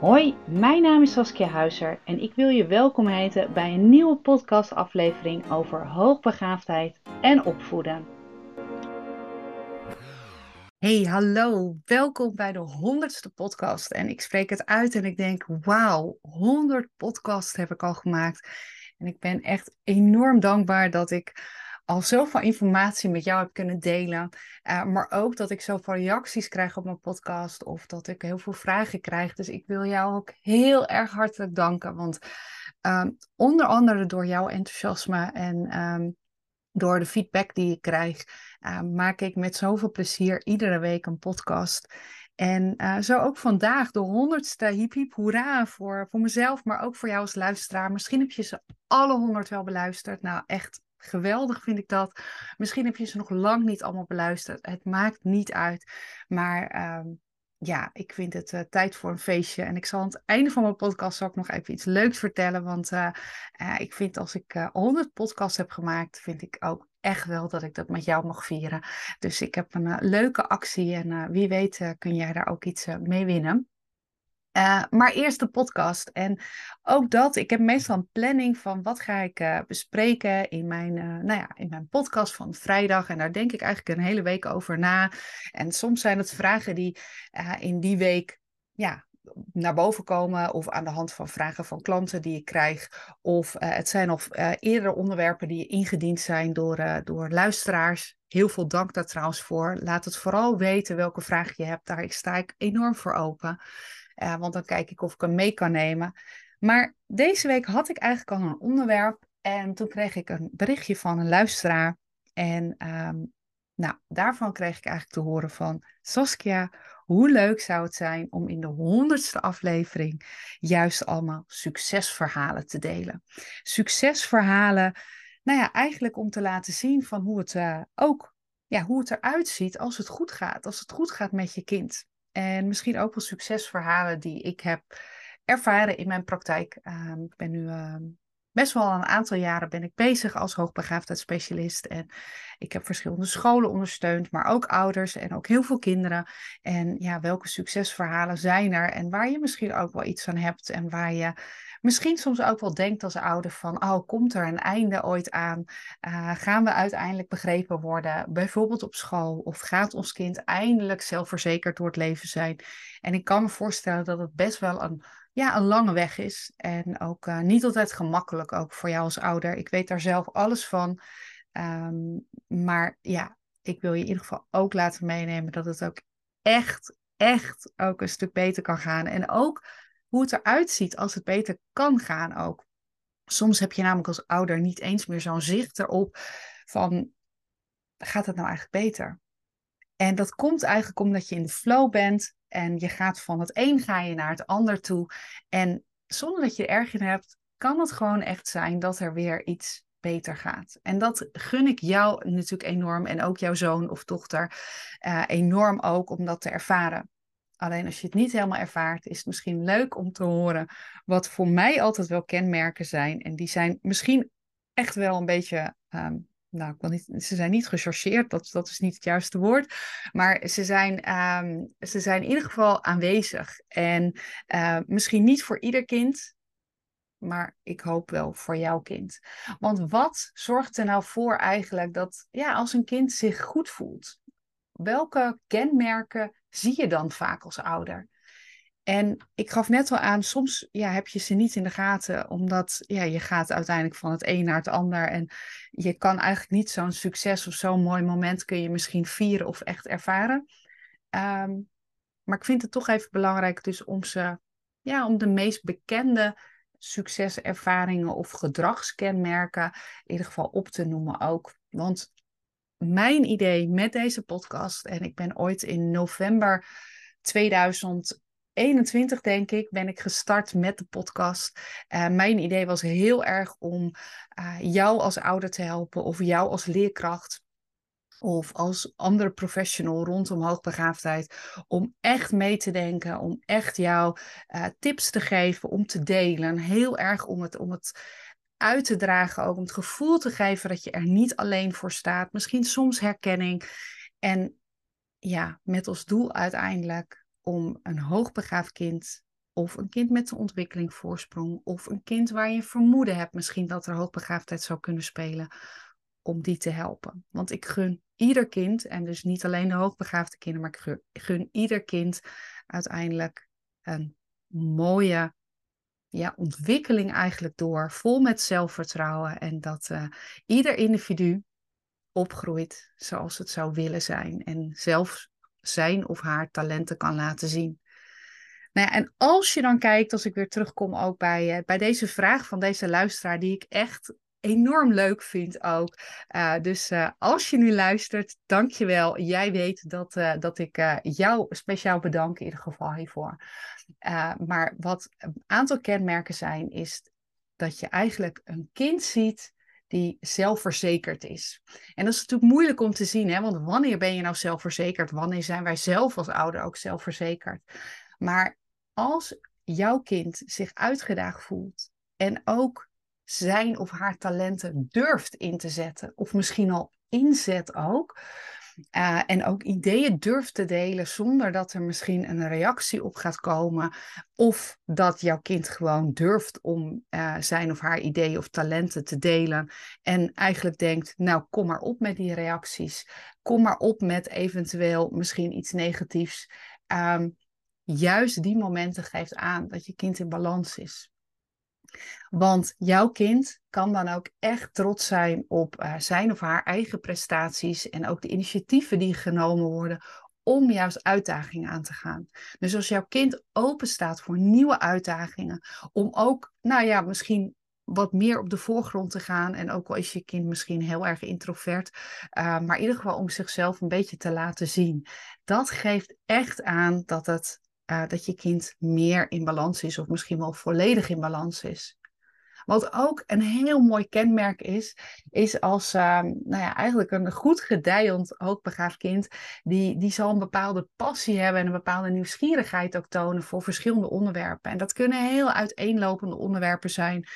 Hoi, mijn naam is Saskia Huizer en ik wil je welkom heten bij een nieuwe podcastaflevering over hoogbegaafdheid en opvoeden. Hey, hallo, welkom bij de honderdste podcast. En ik spreek het uit en ik denk, wauw, 100 podcasts heb ik al gemaakt. En ik ben echt enorm dankbaar dat ik al zoveel informatie met jou heb kunnen delen. Uh, maar ook dat ik zoveel reacties krijg op mijn podcast of dat ik heel veel vragen krijg. Dus ik wil jou ook heel erg hartelijk danken. Want um, onder andere door jouw enthousiasme en um, door de feedback die ik krijg, uh, maak ik met zoveel plezier iedere week een podcast. En uh, zo ook vandaag, de honderdste hip hip hoera voor, voor mezelf, maar ook voor jou als luisteraar. Misschien heb je ze alle honderd wel beluisterd. Nou, echt Geweldig vind ik dat. Misschien heb je ze nog lang niet allemaal beluisterd. Het maakt niet uit. Maar um, ja, ik vind het uh, tijd voor een feestje. En ik zal aan het einde van mijn podcast ook nog even iets leuks vertellen. Want uh, uh, ik vind als ik 100 podcasts heb gemaakt, vind ik ook echt wel dat ik dat met jou mag vieren. Dus ik heb een leuke actie en wie weet kun jij daar ook iets mee winnen. Uh, maar eerst de podcast. En ook dat, ik heb meestal een planning van wat ga ik uh, bespreken in mijn, uh, nou ja, in mijn podcast van vrijdag. En daar denk ik eigenlijk een hele week over na. En soms zijn het vragen die in die week ja, naar boven komen. Of aan de hand van vragen van klanten die ik krijg. Of het zijn nog eerdere onderwerpen die ingediend zijn door, door luisteraars. Heel veel dank daar trouwens voor. Laat het vooral weten welke vraag je hebt. Daar sta ik enorm voor open. Uh, want dan kijk ik of ik hem mee kan nemen. Maar deze week had ik eigenlijk al een onderwerp. En toen kreeg ik een berichtje van een luisteraar. En um, nou, daarvan kreeg ik eigenlijk te horen van Saskia. Hoe leuk zou het zijn om in de honderdste aflevering juist allemaal succesverhalen te delen? Succesverhalen, nou ja, eigenlijk om te laten zien van hoe het uh, ook, ja, hoe het eruit ziet als het goed gaat. Als het goed gaat met je kind. En misschien ook wel succesverhalen die ik heb ervaren in mijn praktijk. Um, ik ben nu ehm, best wel een aantal jaren ben ik bezig als hoogbegaafdheidsspecialist. En ik heb verschillende scholen ondersteund, maar ook ouders en ook heel veel kinderen. En ja, welke succesverhalen zijn er? En waar je misschien ook wel iets aan hebt en waar je misschien soms ook wel denkt als ouder van, oh, komt er een einde ooit aan? Uh, gaan we uiteindelijk begrepen worden, bijvoorbeeld op school? Of gaat ons kind eindelijk zelfverzekerd door het leven zijn? En ik kan me voorstellen dat het best wel een, ja, een lange weg is. En ook uh, niet altijd gemakkelijk, ook voor jou als ouder. Ik weet daar zelf alles van. Um, maar ja, ik wil je in ieder geval ook laten meenemen dat het ook echt, echt ook een stuk beter kan gaan. En ook hoe het eruit ziet als het beter kan gaan ook. Soms heb je namelijk als ouder niet eens meer zo'n zicht erop van, gaat het nou eigenlijk beter? En dat komt eigenlijk omdat je in de flow bent en je gaat van het een ga je naar het ander toe. En zonder dat je er erg in hebt, kan het gewoon echt zijn dat er weer iets beter gaat. En dat gun ik jou natuurlijk enorm en ook jouw zoon of dochter uh, enorm ook om dat te ervaren. Alleen als je het niet helemaal ervaart, is het misschien leuk om te horen wat voor mij altijd wel kenmerken zijn. En die zijn misschien echt wel een beetje, um, nou, ik wil niet, ze zijn niet gechargeerd, dat, dat is niet het juiste woord. Maar ze zijn, um, ze zijn in ieder geval aanwezig. En uh, misschien niet voor ieder kind, maar ik hoop wel voor jouw kind. Want wat zorgt er nou voor eigenlijk dat, ja, als een kind zich goed voelt, welke kenmerken zie je dan vaak als ouder? En ik gaf net al aan, soms ja, heb je ze niet in de gaten, omdat ja, je gaat uiteindelijk van het een naar het ander. En je kan eigenlijk niet zo'n succes of zo'n mooi moment kun je misschien vieren of echt ervaren. Um, maar ik vind het toch even belangrijk dus om ze, ja, om de meest bekende succeservaringen of gedragskenmerken in ieder geval op te noemen ook. Want mijn idee met deze podcast, en ik ben ooit in november 2021, denk ik, ben ik gestart met de podcast. Uh, mijn idee was heel erg om uh, jou als ouder te helpen of jou als leerkracht of als andere professional rondom hoogbegaafdheid, om echt mee te denken, om echt jou uh, tips te geven, om te delen. Heel erg om het, om het uit te dragen, ook om het gevoel te geven dat je er niet alleen voor staat. Misschien soms herkenning. En ja, met als doel uiteindelijk om een hoogbegaafd kind of een kind met een ontwikkelingsvoorsprong, of een kind waar je vermoeden hebt misschien dat er hoogbegaafdheid zou kunnen spelen, om die te helpen. Want ik gun ieder kind, en dus niet alleen de hoogbegaafde kinderen, maar ik gun, ieder kind uiteindelijk een mooie ja, ontwikkeling eigenlijk door, vol met zelfvertrouwen en dat uh, ieder individu opgroeit zoals het zou willen zijn en zelf zijn of haar talenten kan laten zien. Nou ja, en als je dan kijkt, als ik weer terugkom ook bij, uh, bij deze vraag van deze luisteraar, die ik echt enorm leuk vind ook. Uh, dus uh, als je nu luistert, dankjewel. Jij weet dat, uh, dat ik jou speciaal bedank in ieder geval hiervoor. maar wat een aantal kenmerken zijn, is dat je eigenlijk een kind ziet die zelfverzekerd is. En dat is natuurlijk moeilijk om te zien, hè? want wanneer ben je nou zelfverzekerd? Wanneer zijn wij zelf als ouder ook zelfverzekerd? Maar als jouw kind zich uitgedaagd voelt en ook zijn of haar talenten durft in te zetten, of misschien al inzet ook. Uh, en ook ideeën durft te delen zonder dat er misschien een reactie op gaat komen. Of dat jouw kind gewoon durft om uh, zijn of haar ideeën of talenten te delen. En eigenlijk denkt, nou kom maar op met die reacties. Kom maar op met eventueel misschien iets negatiefs. Um, juist die momenten geeft aan dat je kind in balans is. Want jouw kind kan dan ook echt trots zijn op uh, zijn of haar eigen prestaties en ook de initiatieven die genomen worden om juist uitdagingen aan te gaan. Dus als jouw kind open staat voor nieuwe uitdagingen, om ook, nou ja, misschien wat meer op de voorgrond te gaan. En ook al is je kind misschien heel erg introvert, uh, maar in ieder geval om zichzelf een beetje te laten zien. Dat geeft echt aan dat het uh, dat je kind meer in balans is of misschien wel volledig in balans is. Wat ook een heel mooi kenmerk is, is als uh, nou ja, eigenlijk een goed gedijend, hoogbegaafd kind, die, die zal een bepaalde passie hebben en een bepaalde nieuwsgierigheid ook tonen voor verschillende onderwerpen. En dat kunnen heel uiteenlopende onderwerpen zijn.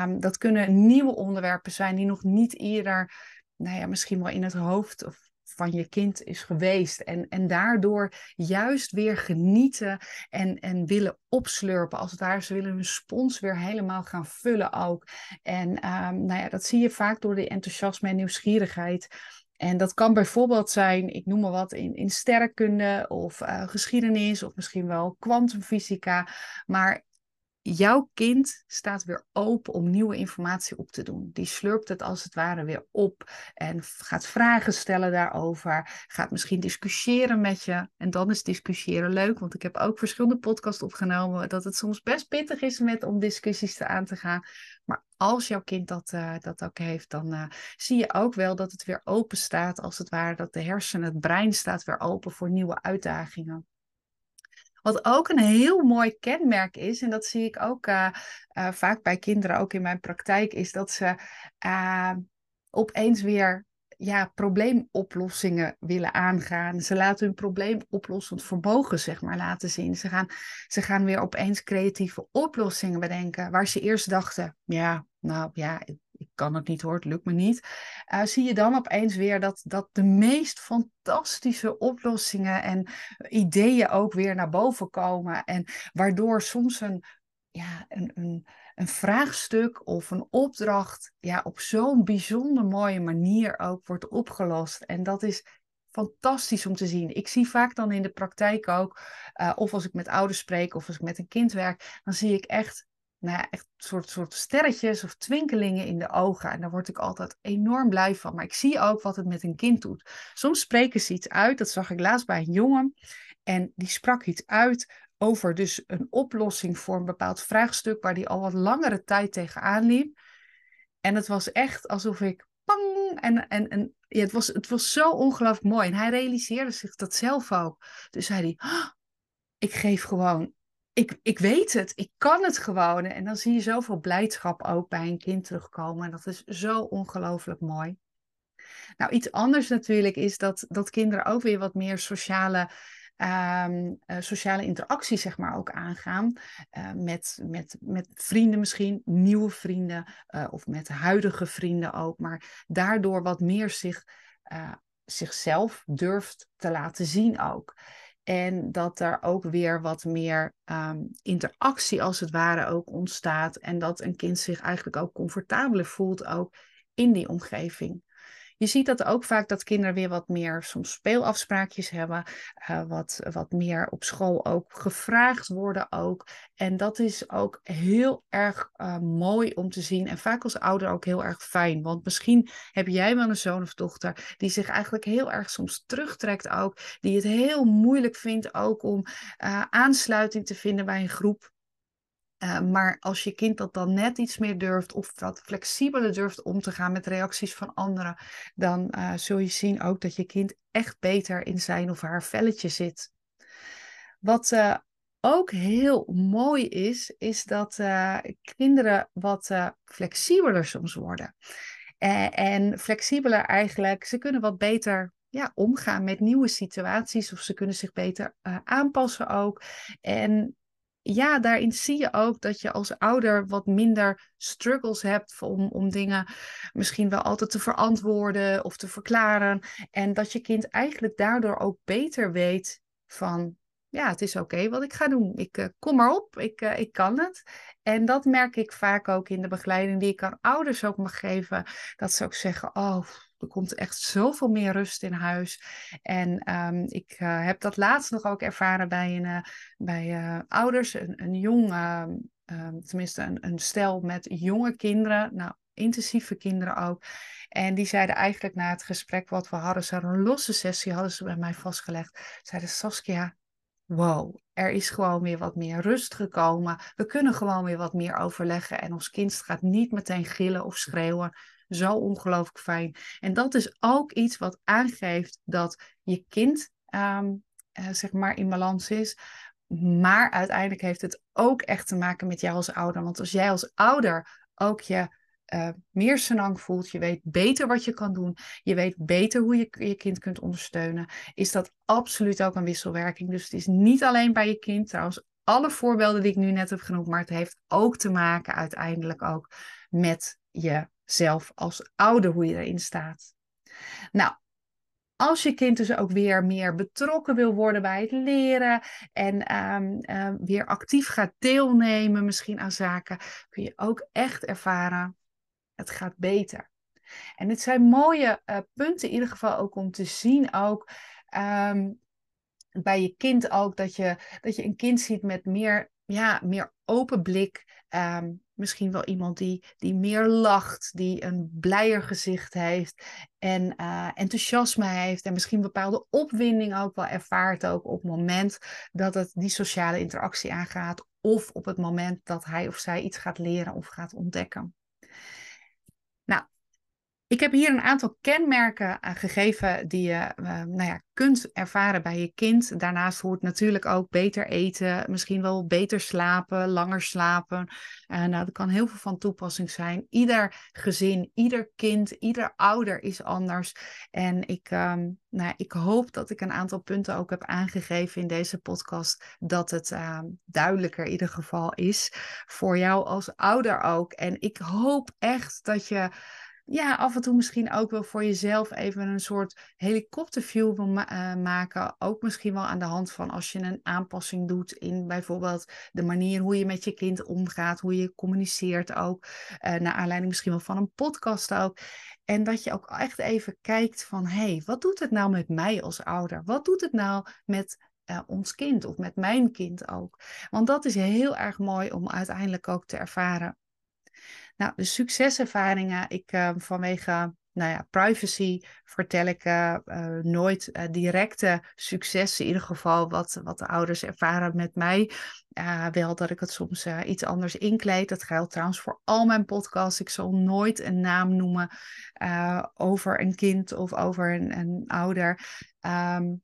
Um, dat kunnen nieuwe onderwerpen zijn die nog niet eerder, nou ja, misschien wel in het hoofd of van je kind is geweest. En, en daardoor juist weer genieten en, en willen opslurpen. Als het ware, ze willen hun spons weer helemaal gaan vullen ook. En um, nou ja, dat zie je vaak door de enthousiasme en nieuwsgierigheid. En dat kan bijvoorbeeld zijn, ik noem maar wat, in, in sterrenkunde of uh, geschiedenis of misschien wel kwantumfysica. Maar jouw kind staat weer open om nieuwe informatie op te doen. Die slurpt het als het ware weer op en gaat vragen stellen daarover. Gaat misschien discussiëren met je. En dan is discussiëren leuk, want ik heb ook verschillende podcasts opgenomen. Dat het soms best pittig is met, om discussies te aan te gaan. Maar als jouw kind dat, uh, dat ook heeft, dan uh, zie je ook wel dat het weer open staat. Als het ware dat de hersenen, het brein staat weer open voor nieuwe uitdagingen. Wat ook een heel mooi kenmerk is, en dat zie ik ook uh, uh, vaak bij kinderen, ook in mijn praktijk, is dat ze uh, opeens weer ja, probleemoplossingen willen aangaan. Ze laten hun probleemoplossend vermogen, zeg maar, laten zien. Ze gaan, ze gaan weer opeens creatieve oplossingen bedenken, waar ze eerst dachten, ja, nou ja, ik kan het niet hoor, het lukt me niet. Uh, zie je dan opeens weer dat, dat de meest fantastische oplossingen en ideeën ook weer naar boven komen. En waardoor soms een, ja, een, een, een vraagstuk of een opdracht ja, op zo'n bijzonder mooie manier ook wordt opgelost. En dat is fantastisch om te zien. Ik zie vaak dan in de praktijk ook, uh, of als ik met ouders spreek of als ik met een kind werk, dan zie ik echt nou ja, echt soort, soort sterretjes of twinkelingen in de ogen. En daar word ik altijd enorm blij van. Maar ik zie ook wat het met een kind doet. Soms spreken ze iets uit. Dat zag ik laatst bij een jongen. En die sprak iets uit over dus een oplossing voor een bepaald vraagstuk waar hij al wat langere tijd tegenaan liep. En het was echt alsof ik pang en, en, en ja, het, was, het was zo ongelooflijk mooi. En hij realiseerde zich dat zelf ook. Dus zei hij, oh, ik geef gewoon ik, ik weet het, ik kan het gewoon. En dan zie je zoveel blijdschap ook bij een kind terugkomen. En dat is zo ongelooflijk mooi. Nou, iets anders natuurlijk is dat, dat kinderen ook weer wat meer sociale, um, uh, sociale interactie, zeg maar, ook aangaan. Uh, met, met, met vrienden misschien, nieuwe vrienden, uh, of met huidige vrienden ook. Maar daardoor wat meer zich, zichzelf durft te laten zien ook. En dat er ook weer wat meer ehm, interactie als het ware ook ontstaat. En dat een kind zich eigenlijk ook comfortabeler voelt ook in die omgeving. Je ziet dat ook vaak dat kinderen weer wat meer soms speelafspraakjes hebben, uh, wat, wat meer op school ook gevraagd worden ook. En dat is ook heel erg uh, mooi om te zien en vaak als ouder ook heel erg fijn. Want misschien heb jij wel een zoon of dochter die zich eigenlijk heel erg soms terugtrekt ook, die het heel moeilijk vindt ook om uh, aansluiting te vinden bij een groep. Uh, maar als je kind dat dan net iets meer durft of wat flexibeler durft om te gaan met reacties van anderen, dan uh, zul je zien ook dat je kind echt beter in zijn of haar velletje zit. Wat uh, ook heel mooi is, is dat kinderen wat flexibeler soms worden. en flexibeler eigenlijk, ze kunnen wat beter ja, omgaan met nieuwe situaties of ze kunnen zich beter aanpassen ook. En ja, daarin zie je ook dat je als ouder wat minder struggles hebt om, om dingen misschien wel altijd te verantwoorden of te verklaren. En dat je kind eigenlijk daardoor ook beter weet van, ja, het is oké wat ik ga doen. Ik uh, kom erop, ik, uh, ik kan het. En dat merk ik vaak ook in de begeleiding die ik aan ouders ook mag geven. Dat ze ook zeggen, oh, er komt echt zoveel meer rust in huis. En um, ik uh, heb dat laatst nog ook ervaren bij, een, uh, bij uh, ouders, een, een jong, um, tenminste een, stel met jonge kinderen. Nou, intensieve kinderen ook. En die zeiden eigenlijk na het gesprek wat we hadden, ze een losse sessie, hadden ze bij mij vastgelegd. Zeiden Saskia, wow, er is gewoon weer wat meer rust gekomen. We kunnen gewoon weer wat meer overleggen. En ons kind gaat niet meteen gillen of schreeuwen. Zo ongelooflijk fijn. En dat is ook iets wat aangeeft dat je kind, um, uh, zeg maar, in balans is. Maar uiteindelijk heeft het ook echt te maken met jou als ouder. Want als jij als ouder ook je uh, meer senang voelt, je weet beter wat je kan doen, je weet beter hoe je je kind kunt ondersteunen, is dat absoluut ook een wisselwerking. Dus het is niet alleen bij je kind, trouwens, alle voorbeelden die ik nu net heb genoemd, maar het heeft ook te maken uiteindelijk ook met jezelf als ouder, hoe je erin staat. Nou, als je kind dus ook weer meer betrokken wil worden bij het leren en um, uh, weer actief gaat deelnemen, misschien aan zaken, kun je ook echt ervaren het gaat beter. En dit zijn mooie uh, punten in ieder geval ook om te zien ook um, bij je kind ook dat je, dat je een kind ziet met meer, ja, meer open blik. Misschien wel iemand die, die meer lacht, die een blijer gezicht heeft en uh, enthousiasme heeft en misschien bepaalde opwinding ook wel ervaart ook op het moment dat het die sociale interactie aangaat of op het moment dat hij of zij iets gaat leren of gaat ontdekken. Ik heb hier een aantal kenmerken uh, gegeven die je uh, nou ja, kunt ervaren bij je kind. Daarnaast hoort natuurlijk ook beter eten, misschien wel beter slapen, langer slapen. Uh, nou, dat kan heel veel van toepassing zijn. Ieder gezin, ieder kind, ieder ouder is anders. En ik, um, nou, ik hoop dat ik een aantal punten ook heb aangegeven in deze podcast, dat het ehm, duidelijker in ieder geval is voor jou als ouder ook. En ik hoop echt dat je ja, af en toe misschien ook wel voor jezelf even een soort helikopterview uh, maken. Ook misschien wel aan de hand van als je een aanpassing doet in bijvoorbeeld de manier hoe je met je kind omgaat, hoe je communiceert ook. Uh, naar aanleiding misschien wel van een podcast ook. En dat je ook echt even kijkt van, hé, hey, wat doet het nou met mij als ouder? Wat doet het nou met uh, ons kind of met mijn kind ook? Want dat is heel erg mooi om uiteindelijk ook te ervaren. Nou, de succeservaringen, ik uh, vanwege nou ja, privacy vertel ik uh, uh, nooit directe successen, in ieder geval wat, wat de ouders ervaren met mij. wel dat ik het soms iets anders inkleed. Dat geldt trouwens voor al mijn podcasts. Ik zal nooit een naam noemen over een kind of over een, een ouder. Um,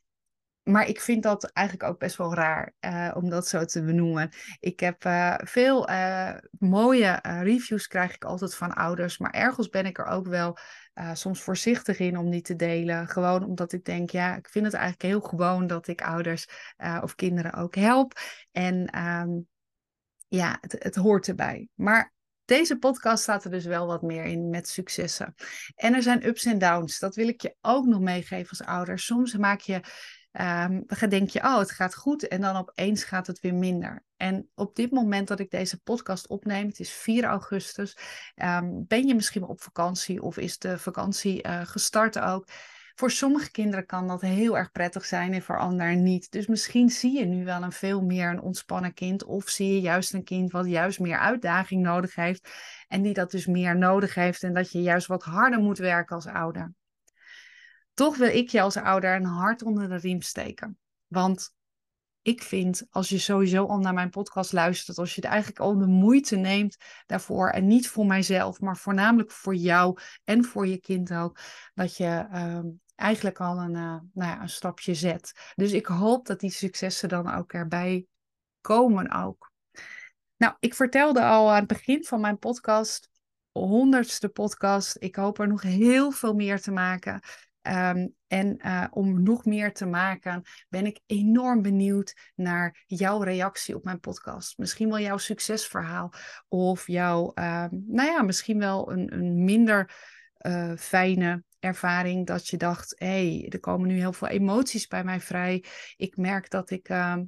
maar ik vind dat eigenlijk ook best wel raar uh, om dat zo te benoemen. Ik heb uh, veel uh, mooie reviews krijg ik altijd van ouders, maar ergens ben ik er ook wel soms voorzichtig in om die te delen. Gewoon omdat ik denk, ja, ik vind het eigenlijk heel gewoon dat ik ouders of kinderen ook help. En um, ja, het, het hoort erbij. Maar deze podcast staat er dus wel wat meer in met successen. En er zijn ups en downs. Dat wil ik je ook nog meegeven als ouder. Soms maak je um, dan denk je, oh, het gaat goed. En dan opeens gaat het weer minder. En op dit moment dat ik deze podcast opneem, het is 4 augustus, ehm, ben je misschien op vakantie of is de vakantie uh, gestart ook. Voor sommige kinderen kan dat heel erg prettig zijn en voor anderen niet. Dus misschien zie je nu wel een veel meer een ontspannen kind. Of zie je juist een kind wat juist meer uitdaging nodig heeft. En die dat dus meer nodig heeft. En dat je juist wat harder moet werken als ouder. Toch wil ik je als ouder een hart onder de riem steken. Want ik vind, als je sowieso al naar mijn podcast luistert, als je het eigenlijk al de moeite neemt daarvoor, en niet voor mijzelf, maar voornamelijk voor jou en voor je kind ook, dat je ehm, eigenlijk al een, uh, nou ja, een stapje zet. Dus ik hoop dat die successen dan ook erbij komen ook. Nou, ik vertelde al aan het begin van mijn podcast, honderdste podcast. Ik hoop er nog heel veel meer te maken. Ehm, en uh, om nog meer te maken, ben ik enorm benieuwd naar jouw reactie op mijn podcast. Misschien wel jouw succesverhaal of jouw, uh, nou ja, misschien wel een, een minder uh, fijne ervaring dat je dacht, hé, hey, er komen nu heel veel emoties bij mij vrij. Ik merk dat ik ehm,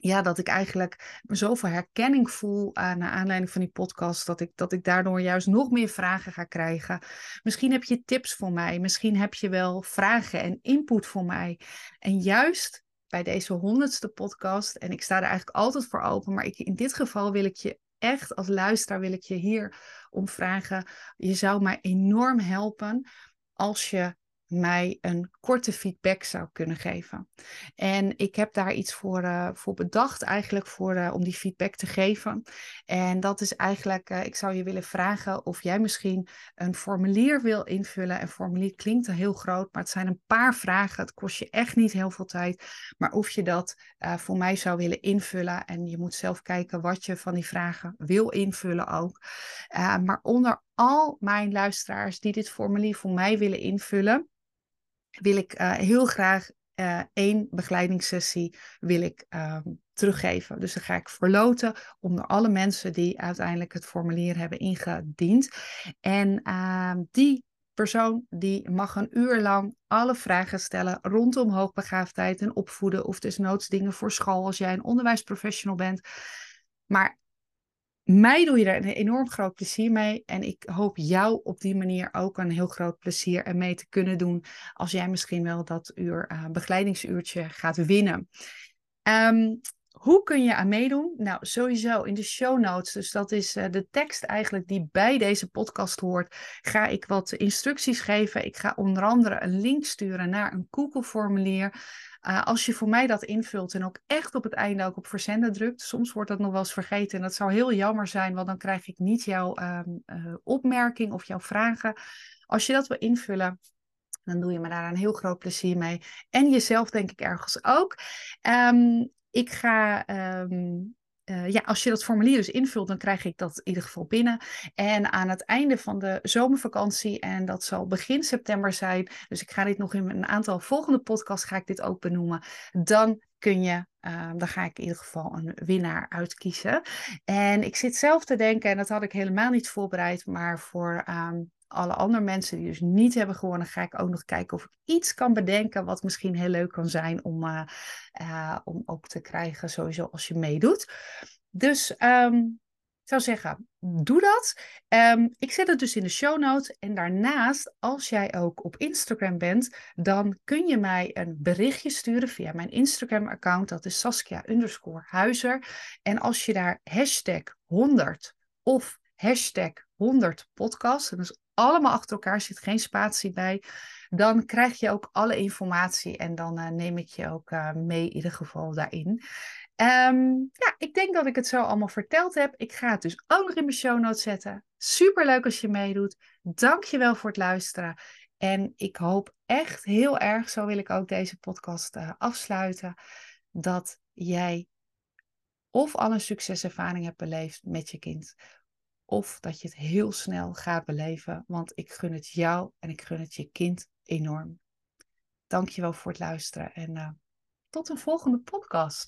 ja, dat ik eigenlijk zoveel herkenning voel aan, naar aanleiding van die podcast, dat ik, dat ik daardoor juist nog meer vragen ga krijgen. Misschien heb je tips voor mij, misschien heb je wel vragen en input voor mij. En juist bij deze honderdste podcast, en ik sta er eigenlijk altijd voor open, maar ik, in dit geval wil ik je echt als luisteraar, wil ik je hier om vragen. Je zou mij enorm helpen als je mij een korte feedback zou kunnen geven. En ik heb daar iets voor, uh, voor bedacht, eigenlijk voor, uh, om die feedback te geven. En dat is eigenlijk, uh, ik zou je willen vragen of jij misschien een formulier wil invullen. Een formulier klinkt heel groot, maar het zijn een paar vragen. Het kost je echt niet heel veel tijd. Maar of je dat voor mij zou willen invullen. En je moet zelf kijken wat je van die vragen wil invullen ook. maar onder al mijn luisteraars die dit formulier voor mij willen invullen wil ik uh, heel graag uh, één begeleidingssessie wil ik, uh, teruggeven. Dus dan ga ik verloten onder alle mensen die uiteindelijk het formulier hebben ingediend. En ehm, die persoon die mag een uur lang alle vragen stellen rondom hoogbegaafdheid en opvoeden of desnoods dingen voor school als jij een onderwijsprofessional bent. Maar mij doe je er een enorm groot plezier mee. En ik hoop jou op die manier ook een heel groot plezier en mee te kunnen doen. Als jij misschien wel dat uur uh, begeleidingsuurtje gaat winnen. Um, hoe kun je aan meedoen? Nou, sowieso in de show notes. Dus dat is uh, de tekst eigenlijk die bij deze podcast hoort. Ga ik wat instructies geven. Ik ga onder andere een link sturen naar een Google-formulier. Uh, als je voor mij dat invult en ook echt op het einde ook op verzenden drukt. Soms wordt dat nog wel eens vergeten en dat zou heel jammer zijn, want dan krijg ik niet jouw um, uh, opmerking of jouw vragen. Als je dat wil invullen, dan doe je me daar een heel groot plezier mee. En jezelf denk ik ergens ook. Um, ik ga um, uh, ja, als je dat formulier dus invult, dan krijg ik dat in ieder geval binnen. En aan het einde van de zomervakantie, en dat zal begin september zijn, dus ik ga dit nog in een aantal volgende podcasts ga ik dit ook benoemen, dan kun je, uh, dan ga ik in ieder geval een winnaar uitkiezen. En ik zit zelf te denken, en dat had ik helemaal niet voorbereid, maar voor um, alle andere mensen die dus niet hebben gewonnen, ga ik ook nog kijken of ik iets kan bedenken wat misschien heel leuk kan zijn om, uh, uh, om ook te krijgen, sowieso als je meedoet. Dus um, ik zou zeggen, doe dat. Um, ik zet het dus in de show notes. En daarnaast, als jij ook op Instagram bent, dan kun je mij een berichtje sturen via mijn Instagram-account. Dat is Saskia underscore Huizer. En als je daar hashtag 100 of hashtag 100 podcast, dat is allemaal achter elkaar, zit geen spatie bij, dan krijg je ook alle informatie en dan uh, neem ik je ook uh, mee in ieder geval daarin. Um, ja, ik denk dat ik het zo allemaal verteld heb. Ik ga het dus ook nog in mijn show notes zetten. Super leuk als je meedoet. Dank je wel voor het luisteren. En ik hoop echt heel erg, zo wil ik ook deze podcast uh, afsluiten, dat jij of al een succeservaring hebt beleefd met je kind, of dat je het heel snel gaat beleven, want ik gun het jou en ik gun het je kind enorm. Dankjewel voor het luisteren en uh, tot een volgende podcast.